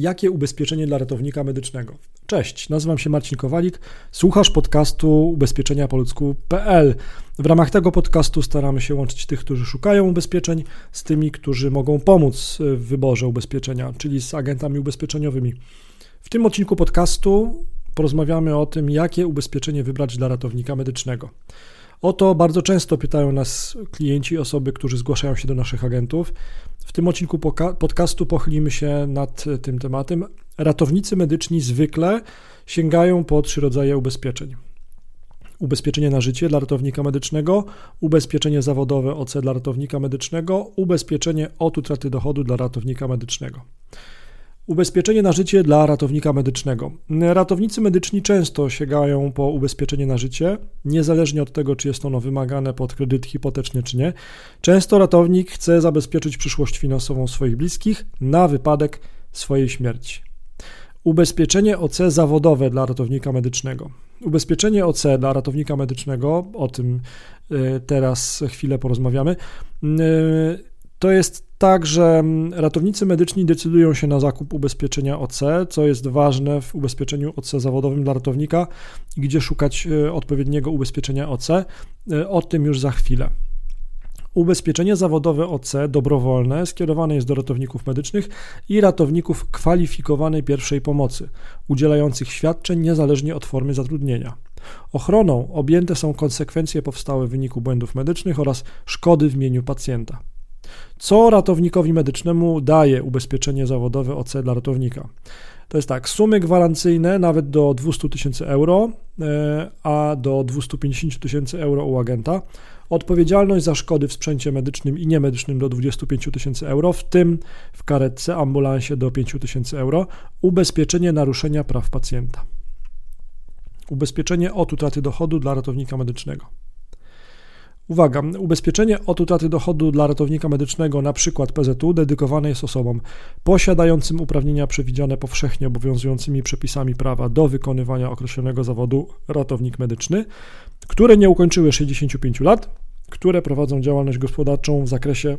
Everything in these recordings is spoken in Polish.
Jakie ubezpieczenie dla ratownika medycznego? Cześć, nazywam się Marcin Kowalik, słuchasz podcastu ubezpieczenia po ludzku.pl. W ramach tego podcastu staramy się łączyć tych, którzy szukają ubezpieczeń z tymi, którzy mogą pomóc w wyborze ubezpieczenia, czyli z agentami ubezpieczeniowymi. W tym odcinku podcastu porozmawiamy o tym, jakie ubezpieczenie wybrać dla ratownika medycznego. O to bardzo często pytają nas klienci, osoby, którzy zgłaszają się do naszych agentów. W tym odcinku podcastu pochylimy się nad tym tematem. Ratownicy medyczni zwykle sięgają po trzy rodzaje ubezpieczeń. Ubezpieczenie na życie dla ratownika medycznego, ubezpieczenie zawodowe OC dla ratownika medycznego, ubezpieczenie od utraty dochodu dla ratownika medycznego. Ubezpieczenie na życie dla ratownika medycznego. Ratownicy medyczni często sięgają po ubezpieczenie na życie, niezależnie od tego, czy jest ono wymagane pod kredyt hipoteczny, czy nie. Często ratownik chce zabezpieczyć przyszłość finansową swoich bliskich na wypadek swojej śmierci. Ubezpieczenie OC zawodowe dla ratownika medycznego. Ubezpieczenie OC dla ratownika medycznego, o tym e, teraz chwilę porozmawiamy e, to jest tak, że mm, ratownicy medyczni decydują się na zakup ubezpieczenia OC, co jest ważne w ubezpieczeniu OC zawodowym dla ratownika, gdzie szukać e, odpowiedniego ubezpieczenia OC. E, o tym już za chwilę. Ubezpieczenie zawodowe OC dobrowolne skierowane jest do ratowników medycznych i ratowników kwalifikowanej pierwszej pomocy, udzielających świadczeń niezależnie od formy zatrudnienia. Ochroną objęte są konsekwencje powstałe w wyniku błędów medycznych oraz szkody w imieniu pacjenta. Co ratownikowi medycznemu daje ubezpieczenie zawodowe OC dla ratownika? To jest tak, sumy gwarancyjne nawet do 200 tysięcy euro, e, a do 250 tysięcy euro u agenta. Odpowiedzialność za szkody w sprzęcie medycznym i niemedycznym do 25 tysięcy euro, w tym w karetce, ambulansie do 5 tysięcy euro. Ubezpieczenie naruszenia praw pacjenta. Ubezpieczenie od utraty dochodu dla ratownika medycznego. Uwaga, ubezpieczenie od utraty dochodu dla ratownika medycznego, przykład PZU, dedykowane jest osobom posiadającym uprawnienia przewidziane powszechnie obowiązującymi przepisami prawa do wykonywania określonego zawodu ratownik medyczny, które nie ukończyły 65 lat, które prowadzą działalność gospodarczą w zakresie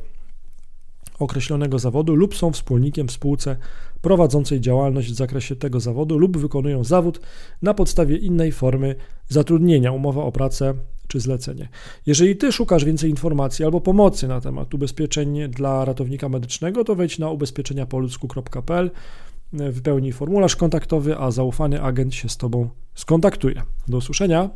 określonego zawodu lub są wspólnikiem w spółce prowadzącej działalność w zakresie tego zawodu lub wykonują zawód na podstawie innej formy zatrudnienia, umowa o pracę czy zlecenie. Jeżeli Ty szukasz więcej informacji albo pomocy na temat ubezpieczeń dla ratownika medycznego, to wejdź na ubezpieczeniapoludzku.pl, wypełnij formularz kontaktowy, a zaufany agent się z Tobą skontaktuje. Do usłyszenia.